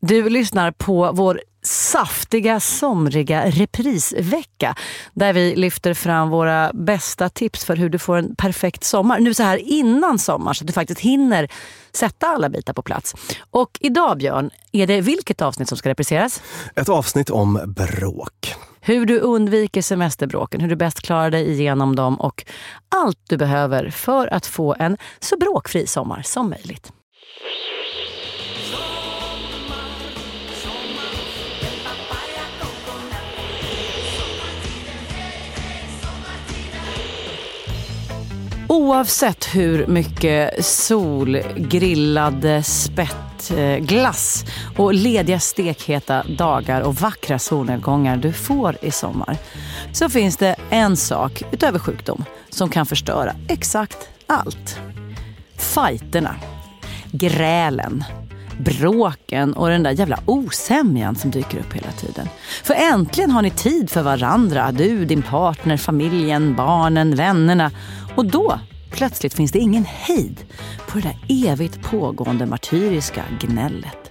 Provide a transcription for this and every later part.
Du lyssnar på vår saftiga, somriga reprisvecka där vi lyfter fram våra bästa tips för hur du får en perfekt sommar. Nu så här innan sommar så att du faktiskt hinner sätta alla bitar på plats. Och idag Björn, är det vilket avsnitt som ska repriseras? Ett avsnitt om bråk. Hur du undviker semesterbråken, hur du bäst klarar dig igenom dem och allt du behöver för att få en så bråkfri sommar som möjligt. Oavsett hur mycket sol, grillad spett, eh, glass och lediga stekheta dagar och vackra solnedgångar du får i sommar så finns det en sak utöver sjukdom som kan förstöra exakt allt. Fighterna, grälen, bråken och den där jävla osämjan som dyker upp hela tiden. För äntligen har ni tid för varandra, du, din partner, familjen, barnen, vännerna. Och då, plötsligt finns det ingen hejd på det där evigt pågående martyriska gnället.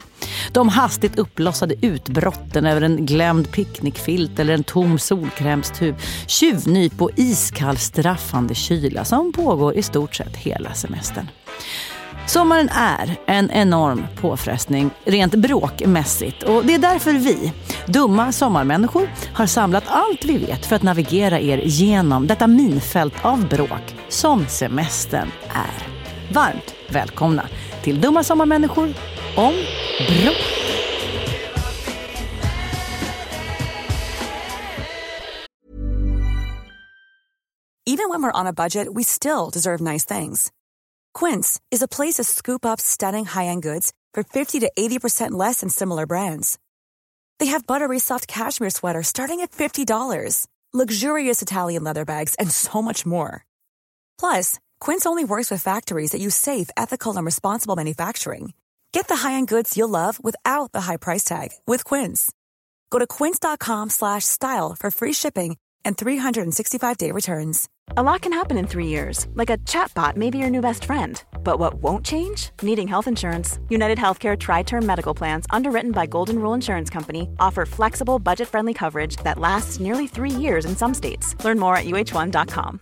De hastigt uppblossade utbrotten över en glömd picknickfilt eller en tom solkrämstub. Tjuvnyp och iskall straffande kyla som pågår i stort sett hela semestern. Sommaren är en enorm påfrestning rent bråkmässigt och det är därför vi, dumma sommarmänniskor, har samlat allt vi vet för att navigera er genom detta minfält av bråk som semestern är. Varmt välkomna till Dumma sommarmänniskor om brott. Even when we're on a budget, we still deserve nice things. Quince is a place to scoop up stunning high-end goods for 50 to 80% less than similar brands. They have buttery soft cashmere sweaters starting at $50, luxurious Italian leather bags, and so much more. Plus, Quince only works with factories that use safe, ethical, and responsible manufacturing. Get the high-end goods you'll love without the high price tag with Quince. Go to quince.com slash style for free shipping and 365-day returns. A lot can happen in three years, like a chatbot may be your new best friend. But what won't change? Needing health insurance. United Healthcare Tri Term Medical Plans, underwritten by Golden Rule Insurance Company, offer flexible, budget friendly coverage that lasts nearly three years in some states. Learn more at uh1.com.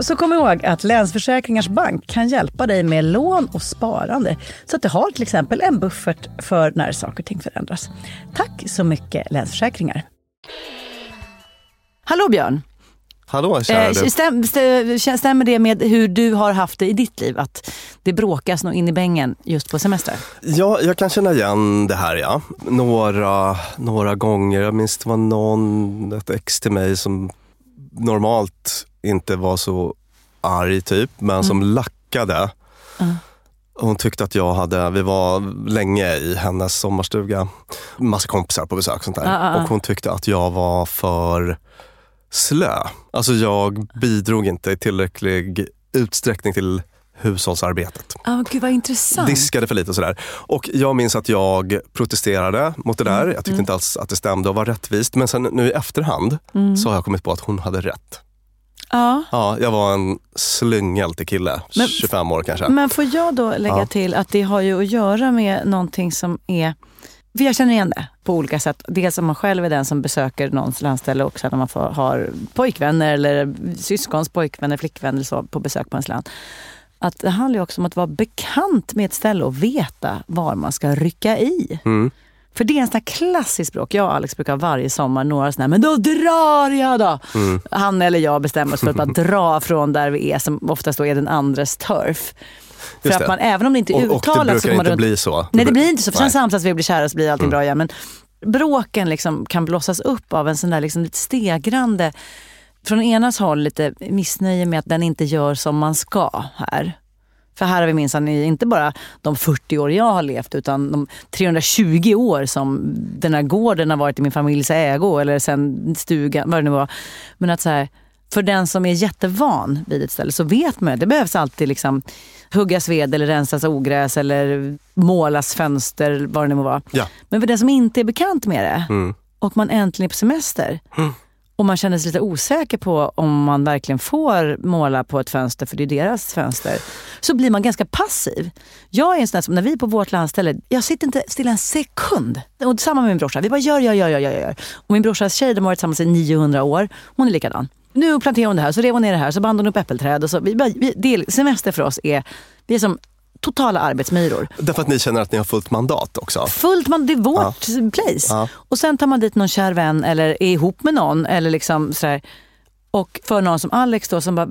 Så kom ihåg att Länsförsäkringars Bank kan hjälpa dig med lån och sparande. Så att du har till exempel en buffert för när saker och ting förändras. Tack så mycket Länsförsäkringar. Hallå Björn! Hallå kära Eh, du. stäm, stäm, stämmer det med hur du har haft det i ditt liv? Att det bråkas nog in i bängen just på semester? Ja, jag kan känna igen det här ja. Några, några gånger. Jag minns det var någon, ett ex till mig som normalt inte var så arg typ, men som lackade. Hon tyckte att jag hade, vi var länge i hennes sommarstuga, massa kompisar på besök och sånt där. Och hon tyckte att jag var för slö. Alltså jag bidrog inte i tillräcklig utsträckning till hushållsarbetet. Ah, gud vad intressant. Diskade för lite och sådär. Och jag minns att jag protesterade mot det där. Jag tyckte inte alls att det stämde och var rättvist. Men sen nu i efterhand så har jag kommit på att hon hade rätt. Ja. Ja, jag var en slyngeltig kille, Men- 25 år kanske. Men får jag då lägga Ja. till att det har ju att göra med någonting som är för jag känner igen det på olika sätt. Dels om man själv är den som besöker någons landställe och sen när man får, har pojkvänner eller syskons pojkvänner, flickvänner så på besök på ens land. Att det handlar också om att vara bekant med ett ställe och veta var man ska rycka i. Mm. För det är en sån här klassisk språk. Jag och Alex brukar varje sommar några såna här, men då drar jag då! Mm. Han eller jag bestämmer oss för att bara dra från där vi är, som oftast då är den andres turf. För att man, även om det inte är Och, och det uttalat så brukar man inte runt... bli så. Nej det blir inte så, för sen samtidigt vi blir kära så blir allting Mm. bra igen. Men bråken liksom kan blossas upp av en sån där liksom lite stegrande, från enas håll lite missnöje med att den inte gör som man ska här. För här har vi minsann inte bara de 40 år jag har levt utan de 320 år som den här gården har varit i min familjs ägo eller sen stugan, vad det nu var. Men att så här, för den som är jättevan vid ett ställe så vet man att det behövs alltid liksom huggas ved eller rensas ogräs eller målas fönster, vad det nu må vara. Ja. Men för den som inte är bekant med det Mm. och man äntligen är på semester och man känner sig lite osäker på om man verkligen får måla på ett fönster, för det är deras fönster, så blir man ganska passiv. Jag är en sån där som, när vi är på vårt landställe, jag sitter inte stilla en sekund. Och samma med min brorsa, vi bara gör, gör, gör, gör, gör. Och min brorsas tjej, de har varit tillsammans i 900 år, hon är likadan. Nu planterar hon det här, så rev hon ner det här, så band hon upp äppelträd. Och så, vi bara, vi, det är, semester för oss är, vi är som totala arbetsmyror. Därför att ni känner att ni har fullt mandat också. Fullt, man, det är vårt place. Ja. Och sen tar man dit någon kär vän eller är ihop med någon. Eller liksom sådär. Och för någon som Alex då, som bara,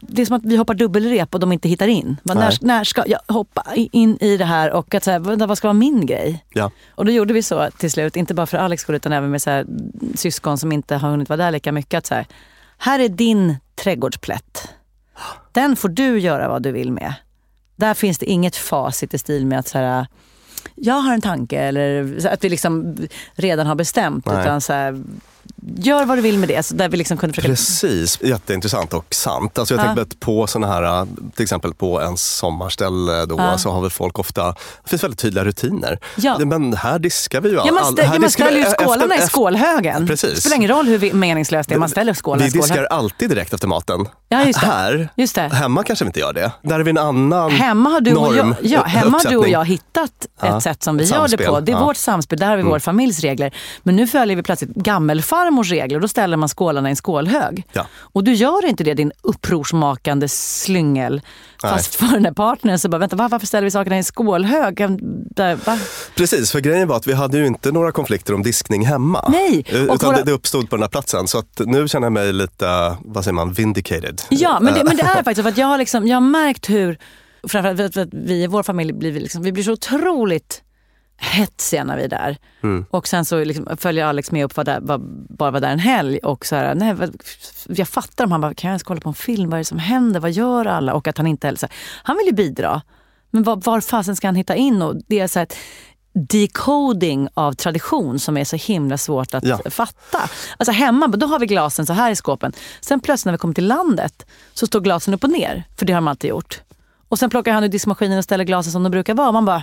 det är som att vi hoppar dubbelrep och de inte hittar in. Bara, när, när ska jag hoppa in i det här och att så här, vänta, vad ska vara min grej? Ja. Och då gjorde vi så till slut, inte bara för Alex skull utan även med så här, syskon som inte har hunnit vara där lika mycket. Att så här, här är din trädgårdsplätt. Den får du göra vad du vill med. Där finns det inget facit i stil med att så här, jag har en tanke eller att vi liksom redan har bestämt. Nej. Utan så här, gör vad du vill med det. Så där vi liksom kunde försöka... Precis, jätteintressant och sant. Alltså jag Ja. tänker att på såna här, till exempel på en sommarställe då, Ja. så har väl folk ofta, det finns väldigt tydliga rutiner. Ja. Men här diskar vi ju Ja, man, all- stä, här ja, man vi ställer ju efter- skålarna i efter- skålhögen. Precis. Det spelar ingen roll hur vi- meningslöst det är, man ställer skålarna Vi i skålhögen. diskar alltid direkt efter maten. Ja, just det. Här, Just det. hemma kanske vi inte gör det. Där är vi en annan Hemma har, du och jag, norm, ja, hemma har du och jag hittat ett sätt som vi ett gör det samspel. på. Det är vårt samspel, där har vi vår familjs regler. Men nu följer vi plötsligt gammelfarmors regler och då ställer man skålarna i en skålhög. Ja. Och du gör inte det din upprorsmakande slyngel. Fast för den här partnern så bara, vänta va, varför ställer vi sakerna i en skålhög? Där, va? Precis, för grejen var att vi hade ju inte några konflikter om diskning hemma. Nej, Eh, och Utan våra- det, det uppstod på den här platsen. Så att nu känner jag mig lite, vad säger man, vindicated. Ja, men det, Eh, men det är faktiskt för att jag har, liksom, jag har märkt hur, framförallt för att- vi i vår familj blir, liksom, vi blir så otroligt hetsiga när vi är där. Mm. Och sen så liksom följer Alex med upp, var där, var, bara var där en helg och så här, nej, jag fattar om han bara, kan jag ens kolla på en film, vad är det som händer, vad gör alla? Och att han inte heller, här, han vill ju bidra. Men var, var fasen ska han hitta in? Och det är så här, decoding av tradition som är så himla svårt att Ja. fatta. Alltså hemma, då har vi glasen så här i skåpen. Sen plötsligt när vi kommer till landet så står glasen upp och ner, för det har de alltid gjort. Och sen plockar han ur diskmaskinen och ställer glasen som de brukar vara. Man bara,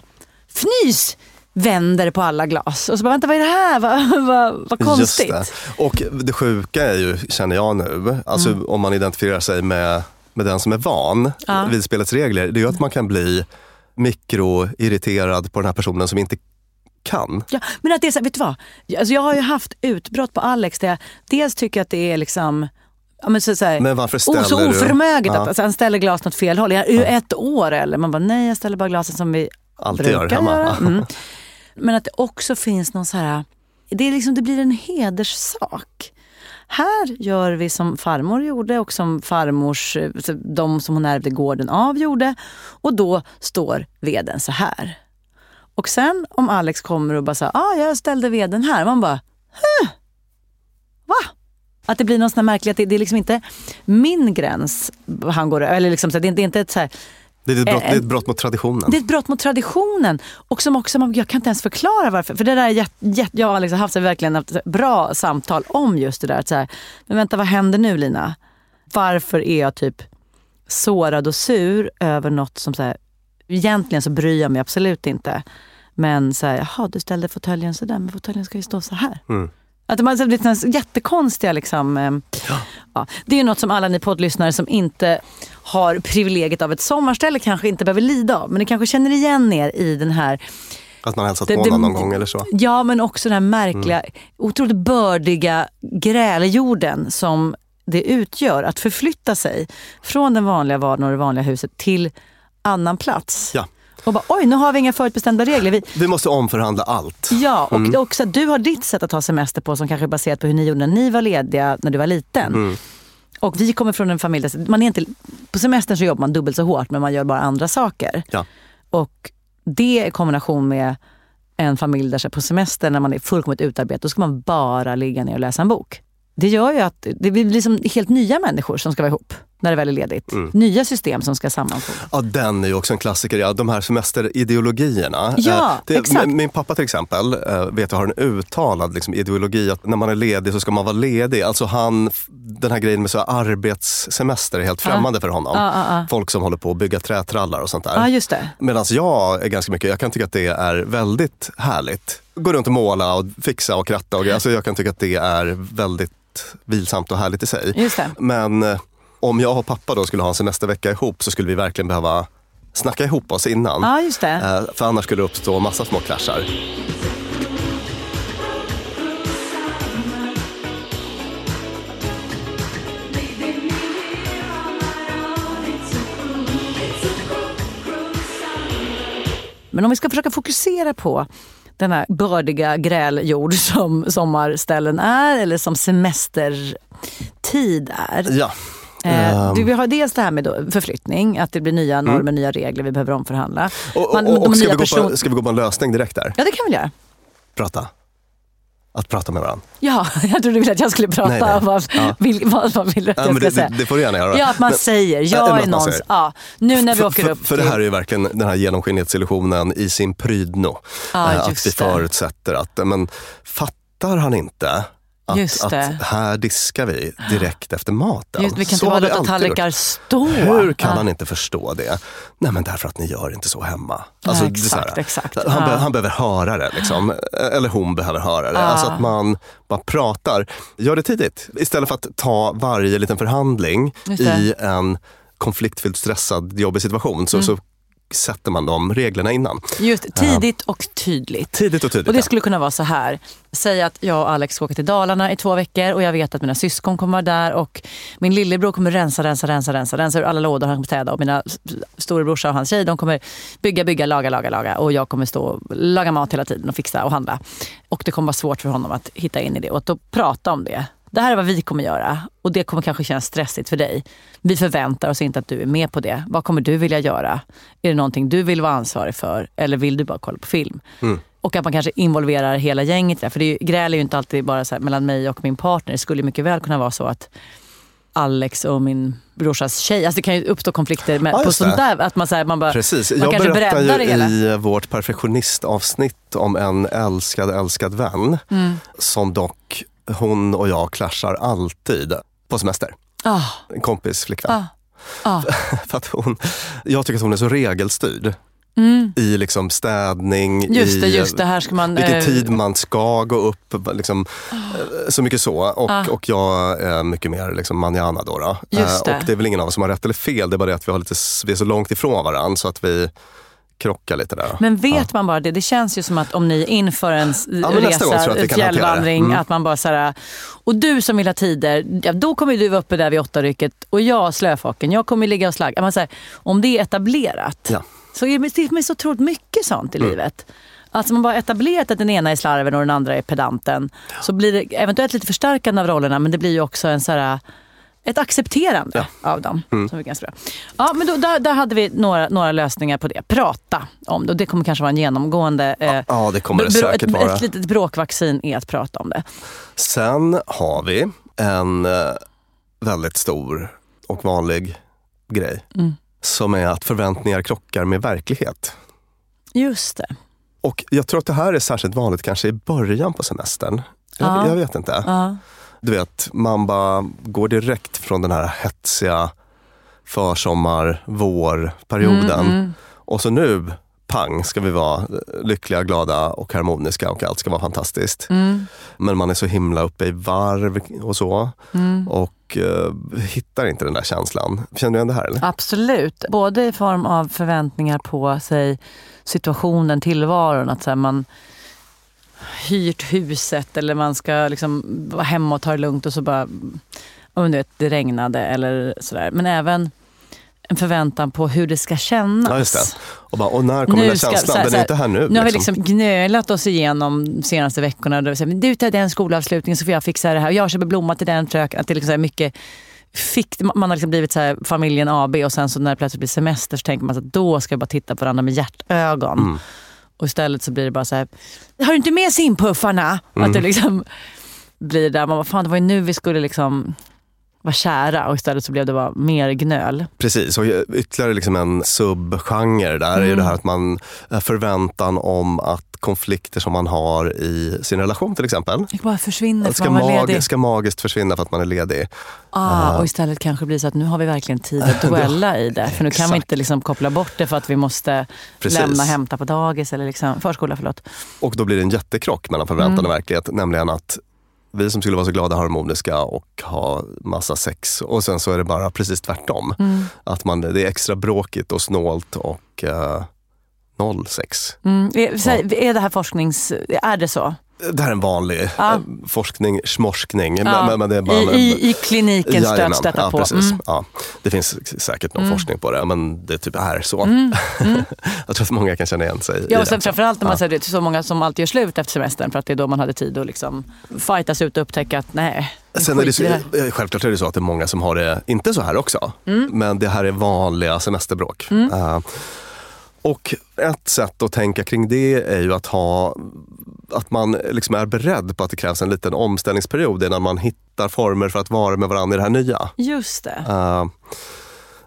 fnys! Vänder på alla glas. Och så bara, vänta vad är det här? Vad, vad, vad konstigt. Det. Och det sjuka är ju, känner jag nu, alltså Mm. om man identifierar sig med, med den som är van Ja. vid spelets regler, det är ju att man kan bli mikroirriterad på den här personen som inte kan. Ja, men att det är så vet du vad? Alltså jag har ju haft utbrott på Alex där jag dels tycker att det är liksom Ja, men så, så här, Men varför så ställer du- oförmöget Ja. att alltså, han ställer glasen åt fel håll. Är du ett år eller? Man bara, nej jag ställer bara glasen som vi Alltid gör brukar hemma. göra. Mm. Men att det också finns någon så här, det, är liksom, det blir en hederssak. Här gör vi som farmor gjorde och som farmors, eh, de som hon ärvde gården av gjorde. Och då står veden så här. Och sen om Alex kommer och bara säger, ah, jag ställde veden här. Man bara, huh? va? Att det blir någon sån här märklig, att det, det är liksom inte min gräns han går eller liksom, det, är- det är inte ett så här, det är ett brott, Eh, det är ett brott mot traditionen. det är ett brott mot traditionen. Och som också, jag kan inte ens förklara varför. För det där jätte, jag och Alex har haft så verkligen haft bra samtal om just det där. Att så här, men vänta, vad händer nu Lina? Varför är jag typ sårad och sur över något som så här, egentligen så bryr jag mig absolut inte. Men så här, jaha du ställde fåtöljen så där, men fåtöljen ska ju stå så här. Mm. Att de har blivit jättekonstiga liksom, eh, ja. Det är ju något som alla ni poddlyssnare som inte har privilegiet av ett sommarställe kanske inte behöver lida av. Men ni kanske känner igen er i den här Att man hälsat på någon någon gång eller så. Ja, men också den här märkliga, otroligt bördiga gräljorden som det utgör. Att förflytta sig från den vanliga vardagen och det vanliga huset till annan plats. Ja. Och bara, oj, nu har vi inga förutbestämda regler. Vi, Vi måste omförhandla allt. ja, och är också du har ditt sätt att ta semester på som kanske är baserat på hur ni gjorde när ni var lediga när du var liten. Och vi kommer från en familj där man är inte, på semestern så jobbar man dubbelt så hårt men man gör bara andra saker. Ja. Och det i kombination med en familj där så på semester när man är fullkomligt utarbetad, då ska man bara ligga ner och läsa en bok. Det gör ju att det blir liksom helt nya människor som ska vara ihop när det väl är ledigt. Mm. Nya system som ska sammanfogas. Ja, den är ju också en klassiker. Ja, de här semesterideologierna. Ja, Eh, det, exakt. Min, pappa till exempel eh, vet jag har en uttalad liksom, ideologi att när man är ledig så ska man vara ledig. Alltså han, den här grejen med så arbetssemester är helt främmande för honom. Ja, ja, ja. Folk som håller på att bygga trätrallar och sånt där. Ja, just det. Medan jag är ganska mycket, jag kan tycka att det är väldigt härligt. Gå runt och måla och fixa och kratta och grejer. Alltså jag kan tycka att det är väldigt vilsamt och härligt i sig. Just det. Men eh, om jag och pappa då skulle ha en semestervecka ihop så skulle vi verkligen behöva snacka ihop oss innan. Ja, just det. Eh, För annars skulle det uppstå massa små kraschar. Men om vi ska försöka fokusera på den här bördiga gräljord som sommarställen är eller som semestertid är. Ja. Ehm. du, vi har dels det här med förflyttning, att det blir nya normer, nya regler vi behöver omförhandla. Mm. Och, Man- och, och ska, vi gå person- på, ska vi gå på en lösning direkt där? Ja, det kan vi göra. Prata. Att prata med varandra. Ja, jag trodde du ville att jag skulle prata Nej, nej. om vad, Ja. vil, vad man vill att Ja, jag ska det, säga. det, det får du gärna göra. Ja, att man Men- säger, Ja, jag är någons... Ja, nu när vi för, åker för, upp för det här är ju verkligen den här genomskinlighetsillusionen i sin prydno. Ja, Eh, att vi förutsätter att, men fattar han inte att, att här diskar vi direkt efter maten? Just, vi kan Så inte bara låta tallrikar gjort. stå. Hur kan Ja. han inte förstå det? Nej men därför att ni gör inte så hemma. Ja, det är så exakt, exakt. Han, be, Ja. han behöver höra det, liksom. eller hon behöver höra det. Alltså att man bara pratar. Gör det tidigt. Istället för att ta varje liten förhandling i en konfliktfylld, stressad, jobbig situation. Så, så sätter man de reglerna innan. Just tidigt och tydligt. Tidigt och tydligt. Och det skulle kunna vara så här. Säg att jag och Alex ska åka till Dalarna i två veckor och jag vet att mina syskon kommer vara där och min lillebror kommer rensa, rensa, rensa, rensa, rensa ur alla lådor han kommer städa och mina storebrorsa och hans tjej de kommer bygga, bygga, laga, laga, laga och jag kommer stå och laga mat hela tiden och fixa och handla. Och det kommer vara svårt för honom att hitta in i det och att då prata om det. Det här är vad vi kommer göra och det kommer kanske kännas stressigt för dig. Vi förväntar oss inte att du är med på det. Vad kommer du vilja göra? Är det någonting du vill vara ansvarig för eller vill du bara kolla på film? Och att man kanske involverar hela gänget det. För det är gräl är ju inte alltid bara här mellan mig och min partner. Det skulle mycket väl kunna vara så att Alex och min brorsas tjej. Alltså det kan ju uppstå konflikter med, Ja, på sånt där. Att man, så här, man bara, Precis. man Jag kanske berättar ju det hela. i vårt perfektionistavsnitt om en älskad, älskad vän. Mm. Som dock, hon och jag clashar alltid på semester. Ah, En kompis flickvän. ah, ah. För att hon, jag tycker att hon är så regelstyrd. Mm. I liksom städning, Just det, i just det. Här ska man... vilken eh, tid man ska gå upp. Liksom, eh, så mycket så. Och, Ah. och jag är mycket mer liksom manana då. då. Eh, det. Och det är väl ingen av oss som har rätt eller fel. Det är bara det att vi, har lite, vi är så långt ifrån varandra så att vi krockar lite där. Men vet man bara det? Det känns ju som att om ni inför en jag resa, det. fjällvandring, Mm. att man bara så här, och du som vill ha tider, ja, då kommer du vara uppe där vid åtta rycket och jag slöfocken, jag kommer ligga och slagga. Man, så här, om det är etablerat Ja. så är det, det är så otroligt mycket sånt i Mm. livet. Alltså man bara etablerat att den ena är slarven och den andra är pedanten. Så blir det eventuellt lite förstärkande av rollerna men det blir ju också en så här, ett accepterande av dem. Mm. Som är ganska bra. Ja, men då, där, där hade vi några, några lösningar på det. Prata om det. Och det kommer kanske vara en genomgående... Eh, Ja, det kommer det säkert ett, vara. Ett litet bråkvaccin är att prata om det. Sen har vi en eh, väldigt stor och vanlig grej. Mm. Som är att förväntningar krockar med verklighet. Just det. Och jag tror att det här är särskilt vanligt kanske i början på semestern. Jag, Ja. jag vet inte. Du vet, man bara går direkt från den här hetsiga försommar, vårperioden. Mm, mm. Och så nu, pang, ska vi vara lyckliga, glada och harmoniska och allt ska vara fantastiskt. Mm. Men man är så himla uppe i varv och så. Mm. Och eh, hittar inte den där känslan. Känner du igen det här? Eller? Absolut. Både i form av förväntningar på sig, situationen, tillvaron. Att så här, man hyrt huset eller man ska liksom vara hemma och ta det lugnt och så bara, om du vet, det regnade eller sådär. Men även en förväntan på hur det ska kännas. Ja, det. Och bara, och när kommer Nu den där ska- känslan? så här- den är inte här nu. Nu har vi liksom. liksom gnölat oss igenom de senaste veckorna. Då vi säger, du tar den skolavslutningen så får jag fixa det här. Jag köper blomma till den fröken. Att det liksom mycket fick, man har liksom blivit så familjen AB och sen så när det plötsligt blir semester så tänker man att då ska vi bara titta på varandra med hjärtögon. Mm. Och istället så blir det bara så här, har du inte med simpuffarna? Mm. Att det liksom blir där, man bara, fan det var ju nu vi skulle liksom vara kära och istället så blev det bara mer gnöl. Precis, och ytterligare liksom en subgenre där är Mm. ju det här att man eh, förväntan om att konflikter som man har i sin relation till exempel Det bara försvinner för ska, man var mag- ledig. ska magiskt försvinna för att man är ledig. Ah, och istället kanske blir så att nu har vi verkligen tid att duella i det. För nu kan vi inte liksom koppla bort det för att vi måste Precis. lämna och hämta på dagis eller liksom, förskola. Förlåt. Och då blir det en jättekrock mellan förväntan Mm. och verklighet. Nämligen att vi som skulle vara så glada, harmoniska och ha massa sex och sen så är det bara precis tvärtom. Mm. Att man, det är extra bråkigt och snålt och eh, noll sex. Mm. Är, så, är det här forsknings... Är det så? Det här är en vanlig Ja. eh, forskning, schmorskning. Ja. Men, men det är bara, I, i, I kliniken Jajamän. stöts detta ja, på. Precis. Mm. Ja, det finns säkert någon forskning på det, men det typ är så. Mm. Jag tror att många kan känna igen sig Ja, och sen framförallt när man Ja. säger det så många som alltid gör slut efter semestern för att det är då man hade tid att liksom fightas ut och upptäcka att nej, Sen är det, så, självklart är det så att det är många som har det, inte så här också, Mm. men det här är vanliga semesterbråk. Eh, och ett sätt att tänka kring det är ju att ha att man liksom är beredd på att det krävs en liten omställningsperiod innan man hittar former för att vara med varandra i det här nya. Just det. Eh,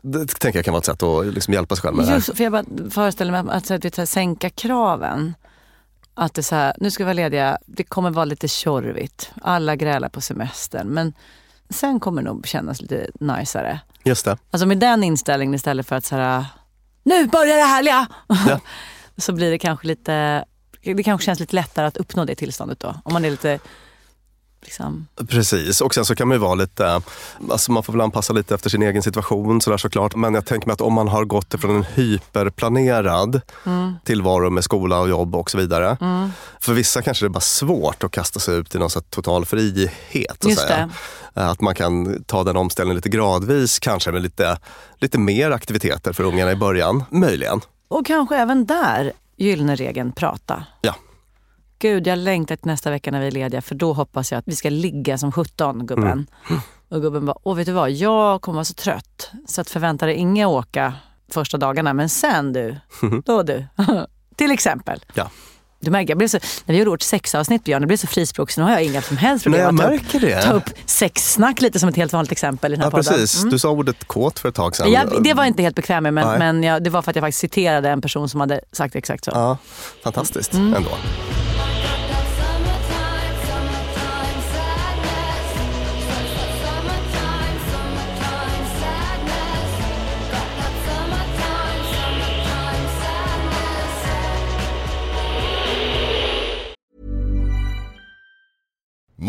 det tänker jag kan vara ett sätt att liksom hjälpa sig själv med det här. Just, för jag bara föreställer mig att, att, att, att sänka kraven. Att det är så här, nu ska vi vara lediga, det kommer vara lite tjorvigt. Alla grälar på semestern. Men sen kommer det nog kännas lite najsare. Just det. Alltså med den inställningen istället för att så här, nu börjar det härliga! Ja. så blir det kanske lite, det kanske känns lite lättare att uppnå det tillståndet då. Om man är lite, liksom, Precis, och sen så kan man ju vara lite, alltså man får väl anpassa lite efter sin egen situation sådär såklart. Men jag tänker mig att om man har gått från en hyperplanerad mm, tillvaro med skola och jobb och så vidare. mm. För vissa kanske det är bara svårt att kasta sig ut i någon så total frihet. Så att, Just säga. det. att man kan ta den omställningen lite gradvis, kanske med lite, lite mer aktiviteter för ungarna i början. Möjligen. Och kanske även där, gyllene regeln, prata. Ja. Gud, jag längtar till nästa vecka när vi är lediga för då hoppas jag att vi ska ligga som 17 gubben. Mm. Och gubben bara, åh vet du vad, jag kommer vara så trött så att förvänta dig inga åka första dagarna. Men sen du, då du. till exempel. Du märker, jag blev så, när vi gjorde vårt sexavsnitt Björn, det blev så frispråk så nu har jag inga som helst Nej, problem jag att ta upp, ta upp sexsnack lite som ett helt vanligt exempel i den här Ja, podden. precis. Mm. Du sa ordet kåt för ett tag sedan. Ja, det var jag inte helt bekväm med men, men jag, det var för att jag faktiskt citerade en person som hade sagt exakt så. Ja, fantastiskt Mm. ändå.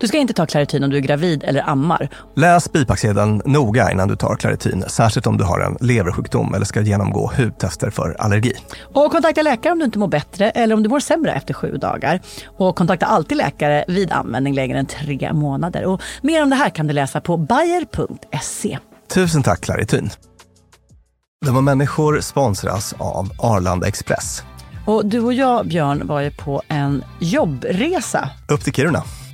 Du ska inte ta Clarityn om du är gravid eller ammar. Läs bipacksedeln noga innan du tar Claritin, särskilt om du har en leversjukdom eller ska genomgå hudtester för allergi. Och kontakta läkare om du inte mår bättre eller om du mår sämre efter sju dagar. Och kontakta alltid läkare vid användning längre än tre månader. Och mer om det här kan du läsa på bayer.se. Tusen tack Claritin. Dumma människor sponsras av Arlanda Express. Och du och jag, Björn, var ju på en jobbresa. Upp till Kiruna,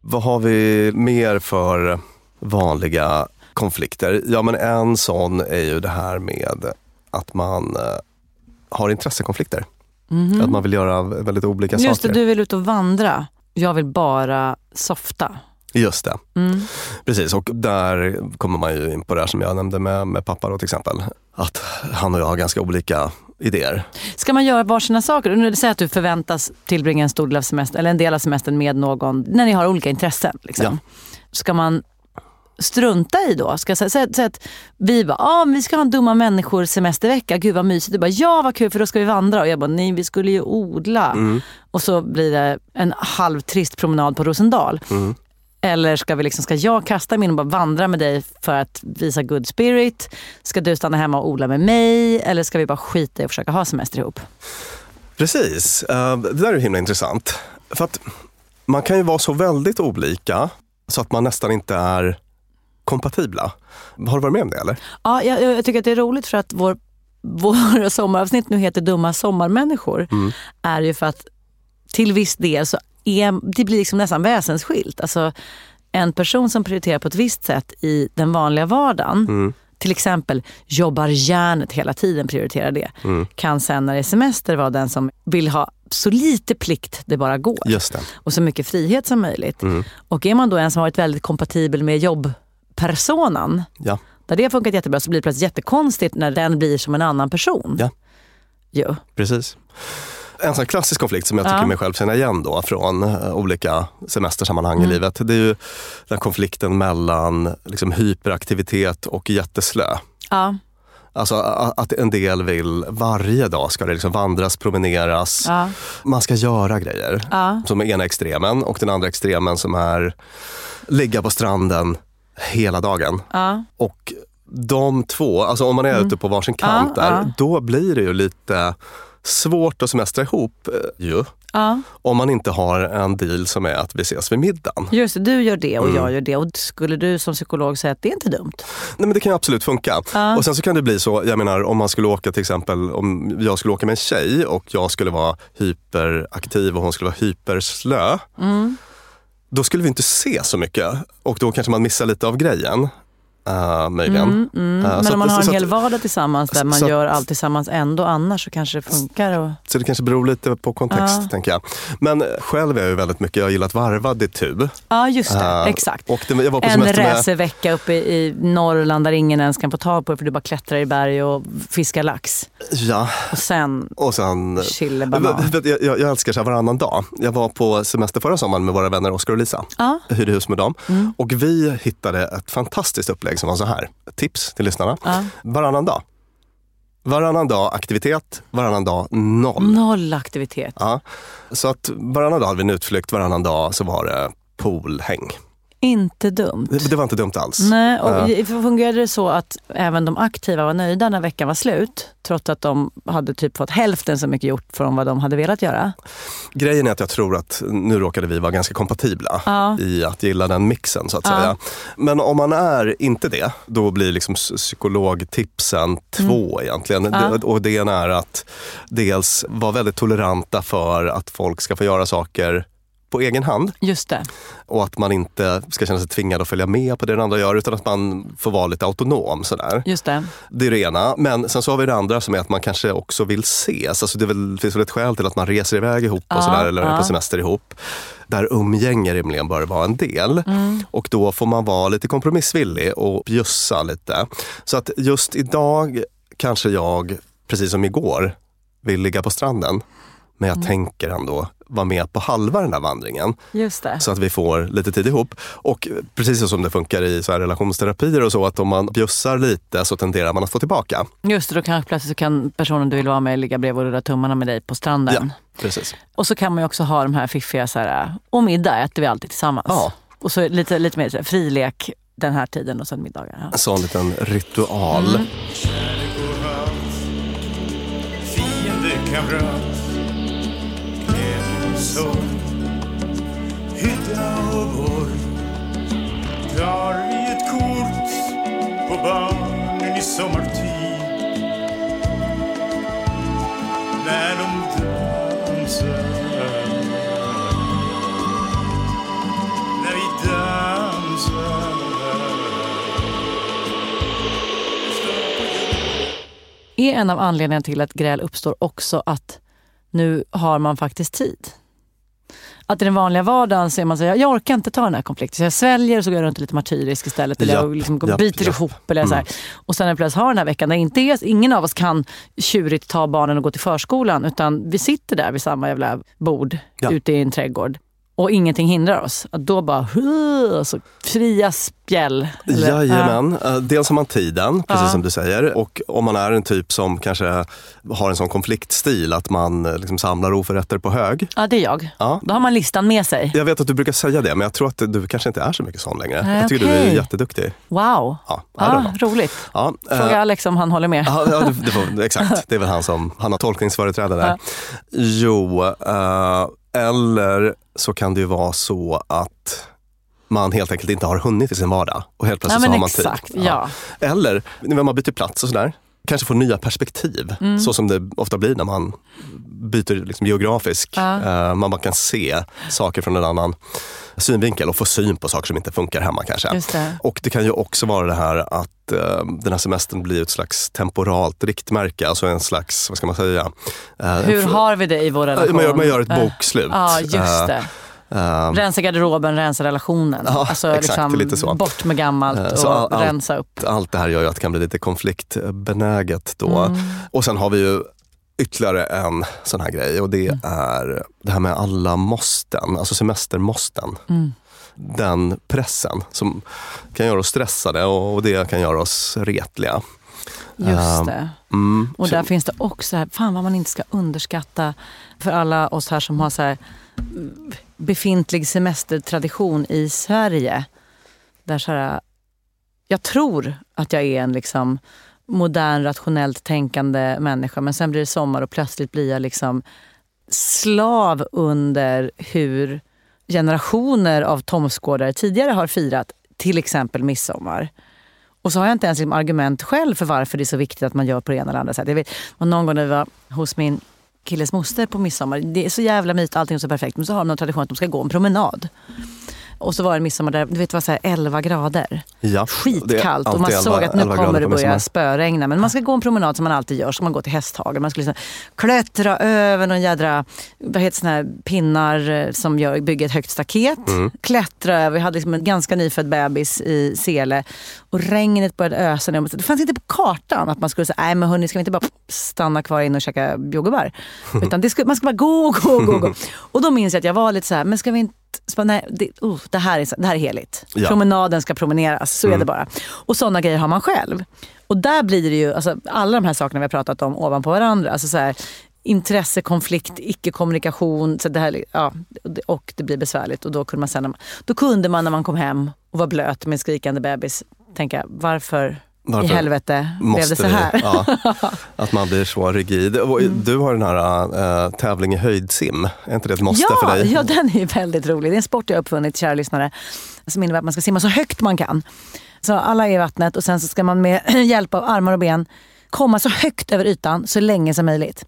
Vad har vi mer för vanliga konflikter? Ja, men en sån är ju det här med att man eh, har intressekonflikter. Att man vill göra väldigt olika Mhm. Just det, saker. du vill ut och vandra. Jag vill bara softa. Just det. Mm. Precis, och där kommer man ju in på det här som jag nämnde med, med pappa då till exempel. Att han och jag har ganska olika idéer. Ska man göra varsina saker? Nu säger att du förväntas tillbringa en stor del av semestern, eller en del av semestern med någon, när ni har olika intressen. Liksom. Ska man strunta i då? Ska säga, säga, säga att vi bara, ah, vi ska ha en dumma människor semestervecka, gud vad mysigt. Du bara, ja vad kul för då ska vi vandra. Och jag bara, nej vi skulle ju odla. Och så blir det en halvtrist promenad på Rosendal. Eller ska, vi liksom, ska jag kasta mig in och bara vandra med dig för att visa good spirit? Ska du stanna hemma och odla med mig? Eller ska vi bara skita i att försöka ha semester ihop? Precis, Eh, det där är himla intressant. För att man kan ju vara så väldigt olika så att man nästan inte är kompatibla. Har du varit med om det eller? Ja, jag, jag tycker att det är roligt för att vår, våra sommaravsnitt nu heter Dumma sommarmänniskor. Är ju för att till viss del så är, det blir liksom nästan väsensskilt. Alltså en person som prioriterar på ett visst sätt i den vanliga vardagen. Till exempel jobbar järnet hela tiden, prioriterar det. Kan sen när det är semester vara den som vill ha så lite plikt det bara går. Det. Och så mycket frihet som möjligt. Och är man då en som har varit väldigt kompatibel med jobbpersonan Ja. där det har funkat jättebra så blir det plötsligt jättekonstigt när den blir som en annan person. Ja. Jo. Precis. En sån klassisk konflikt som jag tycker Ja. mig själv känna igen då från eh, olika semestersammanhang Mm. i livet. Det är ju den konflikten mellan liksom, hyperaktivitet och jätteslö. Ja. Alltså att en del vill varje dag ska det liksom vandras, promeneras. Ja. Man ska göra grejer. Ja. Som är ena extremen och den andra extremen som är ligga på stranden hela dagen. Ja. Och de två, alltså om man är ute på varsin kant Mm. Där, då blir det ju lite svårt att semestra ihop eh, ju. Ja. Om man inte har en deal som är att vi ses vid middagen. Just det, du gör det och Mm. jag gör det. Och skulle du som psykolog säga att det är inte dumt? Nej men det kan ju absolut funka. Ja. Och sen så kan det bli så, jag menar om man skulle åka till exempel, om jag skulle åka med en tjej och jag skulle vara hyperaktiv och hon skulle vara hyperslö. Mm. Då skulle vi inte se så mycket och då kanske man missar lite av grejen. Uh, möjligen. Eh, Mm, Men så om man att- har en att- hel vardag tillsammans där man att- gör allt tillsammans ändå annars så kanske det funkar. Och... Så det kanske beror lite på kontext, Ja. tänker jag. Men själv är jag ju väldigt mycket, jag har gillat varvad itu. Ja, just det. Eh, Exakt. Och det, jag var på En semester med... racervecka uppe i Norrland där ingen ens kan få tag på det för du bara klättrar i berg och fiskar lax. Ja, Och sen och sen... chillebanan. Jag, jag, jag älskar så här varannan dag. Jag var på semester förra sommaren med våra vänner Oskar och Lisa. Ja. Hyrde hus med dem. Mm. Och vi hittade ett fantastiskt upplägg som var så här. Tips till lyssnarna. Ja. Varannan dag. Varannan dag aktivitet, varannan dag noll. Noll aktivitet. Ja. Så att varannan dag hade vi en utflykt, varannan dag så var det poolhäng. Inte dumt. Det, var inte dumt alls. Nej, och Ja. fungerade det så att även de aktiva var nöjda när veckan var slut? Trots att de hade typ fått hälften så mycket gjort från vad de hade velat göra? Grejen är att jag tror att nu råkade vi vara ganska kompatibla Ja. i att gilla den mixen så att Ja. säga. Men om man är inte det, då blir liksom psykologtipsen två egentligen. Mm. Det, och det ena är att dels vara väldigt toleranta för att folk ska få göra saker på egen hand Just det. och att man inte ska känna sig tvingad att följa med på det den andra gör utan att man får vara lite autonom. Sådär. Just det. Det är det ena. Men sen så har vi det andra som är att man kanske också vill ses. Alltså det, väl, det finns väl ett skäl till att man reser iväg ihop och sådär, eller är på semester ihop. Där umgänge rimligen bör vara en del. Och då får man vara lite kompromissvillig och bjussa lite. Så att just idag kanske jag, precis som igår, vill ligga på stranden. Men jag tänker ändå vara med på halva den här vandringen. Just det. Så att vi får lite tid ihop. Och precis som det funkar i så här relationsterapier och så, att om man bjussar lite så tenderar man att få tillbaka. Just det, då kanske plötsligt så kan personen du vill vara med ligga bredvid och rulla tummarna med dig på stranden. Ja, precis. Och så kan man ju också ha de här fiffiga, så här, och middag äter vi alltid tillsammans. Ja. Och så lite, lite mer här, frilek den här tiden och sen middagar. Ja. En sån liten ritual. Mm sol, hydda och borg drar vi ett kort på barnen i sommartid. När de dansar, när vi dansar Är en av anledningarna till att gräl uppstår också att nu har man faktiskt tid? Att i den vanliga vardagen så är man så här, jag orkar inte ta den här konflikten. Så jag sväljer och så går jag runt lite martyrisk istället. Eller jag liksom japp, biter japp. ihop. Eller så här. Och sen när jag plötsligt har den här veckan där inte är, ingen av oss kan tjurigt ta barnen och gå till förskolan. Utan vi sitter där vid samma jävla bord Ja. ute i en trädgård. Och ingenting hindrar oss. Att då bara, så fria spjäll. Eller- Jajamän. Eh, Dels har man tiden, precis Ja. som du säger. Och om man är en typ som kanske har en sån konfliktstil att man eh, liksom samlar oförrätter på hög. Ja, det är jag. Ja. Då har man listan med sig. Jag vet att du brukar säga det, men jag tror att du kanske inte är så mycket sån längre. Nej, jag tycker du är jätteduktig. Wow. Ja, Ja, know. roligt. Ja, eh, Fråga Alex om han håller med. Ja, ja det, det får, exakt. Det är väl han som han har tolkningsföreträde där. Ja. Jo, eh, eller så kan det ju vara så att man helt enkelt inte har hunnit i sin vardag och helt Ja, plötsligt men har man exakt. tid. Ja. Eller när man byter plats och sådär. Kanske får nya perspektiv, Mm. så som det ofta blir när man byter liksom geografisk. Ja. Eh, man bara kan se saker från en annan synvinkel och få syn på saker som inte funkar hemma kanske. Det. Och det kan ju också vara det här att eh, den här semestern blir ett slags temporalt riktmärke, alltså en slags, vad ska man säga? Eh, Hur har vi det i vår relation? man, gör, man gör ett bokslut. Ja, just det. Eh, Rensa garderoben, rensa relationen. Ja, alltså exakt, lite så. bort med gammalt Eh, och så all- rensa upp. allt det här gör ju att det kan bli lite konfliktbenäget då. Mm. Och sen har vi ju ytterligare en sån här grej och det Mm. är det här med alla måsten, alltså semestermåsten. Mm. Den pressen som kan göra oss stressade och det kan göra oss retliga. Just Ehm, det. Mm. Och Så- där finns det också, här, fan vad man inte ska underskatta för alla oss här som har så här befintlig semestertradition i Sverige. Där så här, jag tror att jag är en liksom modern, rationellt tänkande människa men sen blir det sommar och plötsligt blir jag liksom slav under hur generationer av Tomsgårdare tidigare har firat till exempel midsommar. Och så har jag inte ens liksom argument själv för varför det är så viktigt att man gör på det ena eller andra sättet. Jag vet, någon gång när vi var hos min killes moster på midsommar. Det är så jävla myt, allting är så perfekt. Men så har de någon tradition att de ska gå en promenad. Och så var det en midsommar där du vet, det var så här 11 grader. Ja, Skitkallt och man såg 11 att nu 11 grader kommer det börja spöregna. Men man ska gå en promenad som man alltid gör. Så man går till Hästhagen. Man ska liksom klättra över någon jädra vad heter såna här pinnar eh, som gör, bygger ett högt staket. Mm. Klättra över. Vi hade liksom en ganska nyfödd bebis i sele. Och regnet började ösa ner. Det fanns inte på kartan att man skulle säga, nej men hörni ska vi inte bara stanna kvar inne och käka jordgubbar? Utan det skulle, man ska bara gå, gå, gå, gå. Och då minns jag att jag var lite så här, men ska vi inte så bara, nej, det, uh, det, här är, det här är heligt. Ja. Promenaden ska promeneras, så är det bara. Och sådana grejer har man själv. Och där blir det ju, alltså, alla de här sakerna vi har pratat om ovanpå varandra. Alltså så här, intresse, konflikt, icke-kommunikation. Så det här, ja, och det blir besvärligt. Och då kunde, man sen, då kunde man när man kom hem och var blöt med en skrikande bebis tänka, varför, Varför i helvete blev det så vi- här? Ja, att man blir så rigid. Och Du har den här äh, tävling i höjdsim. Är inte det ett måste ja, för dig? Ja, den är väldigt rolig. Det är en sport jag har uppfunnit, kära lyssnare, som innebär att man ska simma så högt man kan. Så alla är i vattnet och sen så ska man med hjälp av armar och ben komma så högt över ytan så länge som möjligt.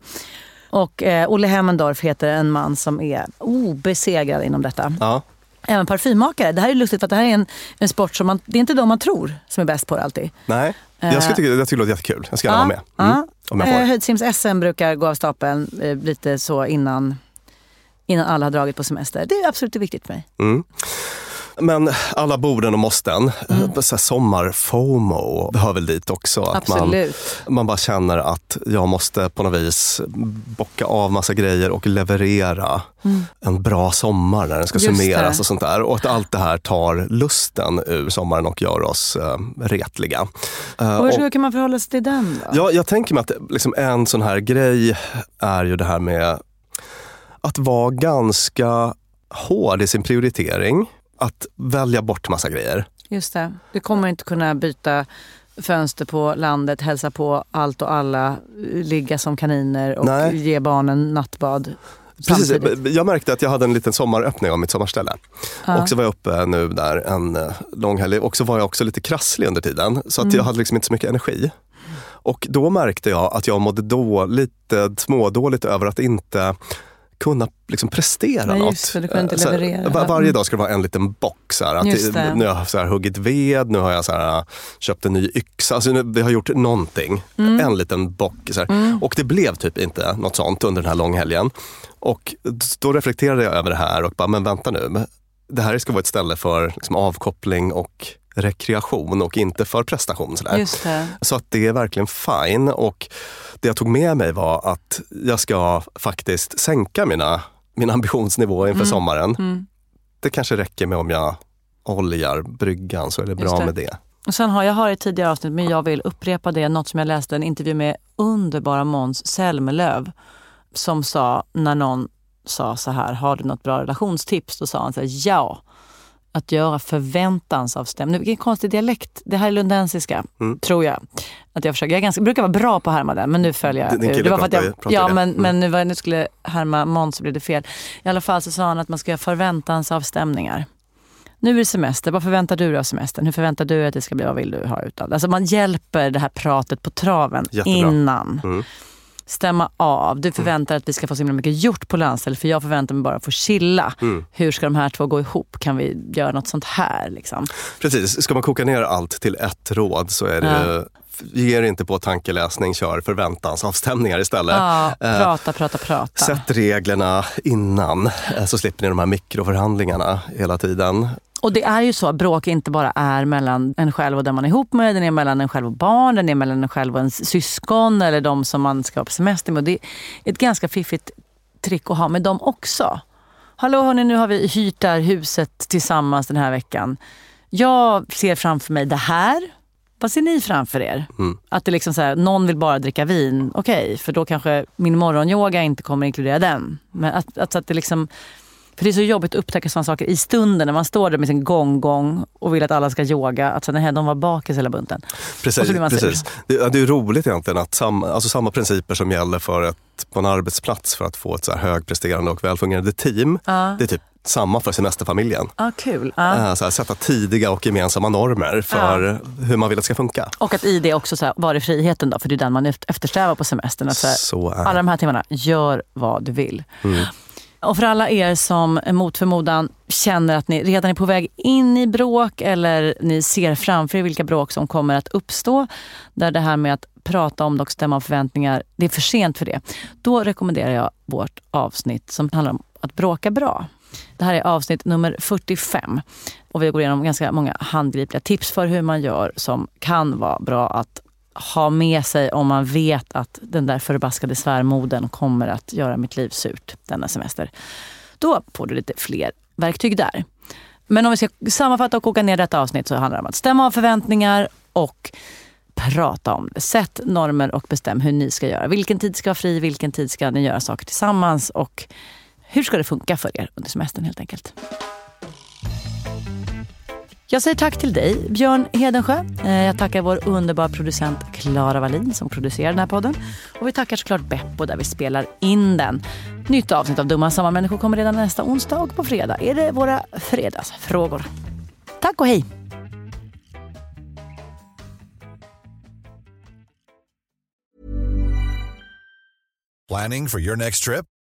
Och eh, Olle Hemmendorf heter en man som är obesegrad inom detta. Ja. Även parfymmakare. Det här är lustigt för att det här är en, en sport som man, det är inte de man tror som är bäst på det alltid. Nej, jag, ska tycka, jag tycker det låter jättekul. Jag ska gärna vara med. Mm, om jag får. Eh, Höjdsims-SM brukar gå av stapeln eh, lite så innan, innan alla har dragit på semester. Det är absolut viktigt för mig. Mm. Men alla borden och måsten, mm. så här sommar-FOMO hör väl dit också. Att man, Absolut. man bara känner att jag måste på något vis bocka av massa grejer och leverera en bra sommar när den ska Mm. Just summeras det. och sånt där. Och att allt det här tar lusten ur sommaren och gör oss eh, retliga. Eh, Och och- hur kan man förhålla sig till den då? Ja, jag tänker mig att liksom en sån här grej är ju det här med att vara ganska hård i sin prioritering. Att välja bort massa grejer. Just det. Du kommer inte kunna byta fönster på landet, hälsa på allt och alla, ligga som kaniner och Nej. ge barnen nattbad Precis, samtidigt. jag märkte att jag hade en liten sommaröppning av mitt sommarställe. Ja. Och så var jag uppe nu där en eh, lång helg och så var jag också lite krasslig under tiden. Så att Mm. jag hade liksom inte så mycket energi. Och då märkte jag att jag mådde då lite smådåligt över att inte kunna liksom prestera Nej, något. just det, du kunde inte Så här, leverera. var, varje Mm. dag ska det vara en liten box. Så här, att. Nu har jag så här, huggit ved, nu har jag så här, köpt en ny yxa. Alltså, nu, vi har gjort någonting. Mm. En liten bock. Här. Och det blev typ inte något sånt under den här långhelgen. Och då reflekterade jag över det här och bara, men vänta nu. Det här ska vara ett ställe för liksom, avkoppling och rekreation och inte för prestation. Så, där. Just det. så att det är verkligen fine. Och det jag tog med mig var att jag ska faktiskt sänka mina, min ambitionsnivå inför Mm. sommaren. Mm. Det kanske räcker med om jag oljar bryggan så är det Just bra det. med det. Och sen har jag har i tidigare avsnitt, men jag vill upprepa det, något som jag läste en intervju med underbara Måns Zelmerlöw som sa när någon sa så här, har du något bra relationstips? Då sa han så här, ja. Att göra förväntansavstämning. Vilken konstig dialekt. Det här är lundensiska, Mm. tror jag. Att jag, försöker, jag ganska, brukar vara bra på att härma den, men nu följer jag. Kille det var för att jag, ja, det. men, Mm. men nu, var, nu skulle härma Måns så blev det fel. I alla fall så sa han att man ska göra förväntansavstämningar. Nu är det semester. Vad förväntar du dig av semestern? Hur förväntar du dig att det ska bli? Vad vill du ha utav det? Alltså man hjälper det här pratet på traven Jättebra. innan. Mm. Stämma av. Du förväntar dig att vi ska få så himla mycket gjort på landstället för jag förväntar mig bara att få chilla. Mm. Hur ska de här två gå ihop? Kan vi göra något sånt här? Liksom? Precis, ska man koka ner allt till ett råd så är det Ge er inte på tankeläsning, kör förväntansavstämningar istället. Ja, Eh, prata, prata, prata. Sätt reglerna innan eh, så slipper ni de här mikroförhandlingarna hela tiden. Och det är ju så, bråk inte bara är mellan en själv och den man är ihop med, den är mellan en själv och barn, den är mellan en själv och ens syskon eller de som man ska ha på semester med. Och det är ett ganska fiffigt trick att ha med dem också. Hallå hörni, nu har vi hyrt det här huset tillsammans den här veckan. Jag ser framför mig det här. Vad ser ni framför er? Mm. Att det liksom så här, någon vill bara dricka vin, okej, för då kanske min morgonyoga inte kommer inkludera den. Men att, att, att det liksom, för det är så jobbigt att upptäcka sådana saker i stunden när man står där med sin gång-gång och vill att alla ska yoga. Att nej, de var bakis hela bunten. Precis. precis. Det, det är roligt egentligen att sam, alltså samma principer som gäller för ett, på en arbetsplats för att få ett så här högpresterande och välfungerande team. Ja. Det är typ samma för semesterfamiljen. Ah, kul. Ja. Eh, Så här, sätta tidiga och gemensamma normer för hur man vill att det ska funka. Och att i det också så här, var är friheten då? För det är den man eft- eftersträvar på semestern. Att så här, Så är alla de här timmarna, gör vad du vill. Mm. Och för alla er som mot förmodan känner att ni redan är på väg in i bråk eller ni ser framför er vilka bråk som kommer att uppstå. Där det här med att prata om det och stämma av förväntningar, det är för sent för det. Då rekommenderar jag vårt avsnitt som handlar om att bråka bra. Det här är avsnitt nummer 45 och vi går igenom ganska många handgripliga tips för hur man gör som kan vara bra att ha med sig om man vet att den där förbaskade svärmoden kommer att göra mitt liv surt denna semester. Då får du lite fler verktyg där. Men om vi ska sammanfatta och koka ner detta avsnitt så handlar det om att stämma av förväntningar och prata om det. Sätt normer och bestäm hur ni ska göra. Vilken tid ska vara fri, vilken tid ska ni göra saker tillsammans och hur ska det funka för er under semestern helt enkelt. Jag säger tack till dig, Björn Hedensjö. Eh, jag tackar vår underbara producent Klara Wallin som producerar den här podden. Och vi tackar såklart Beppo där vi spelar in den. Nytt avsnitt av Dumma Sommarmänniskor kommer redan nästa onsdag och på fredag är det våra fredagsfrågor. Tack och hej! Planning for your next trip?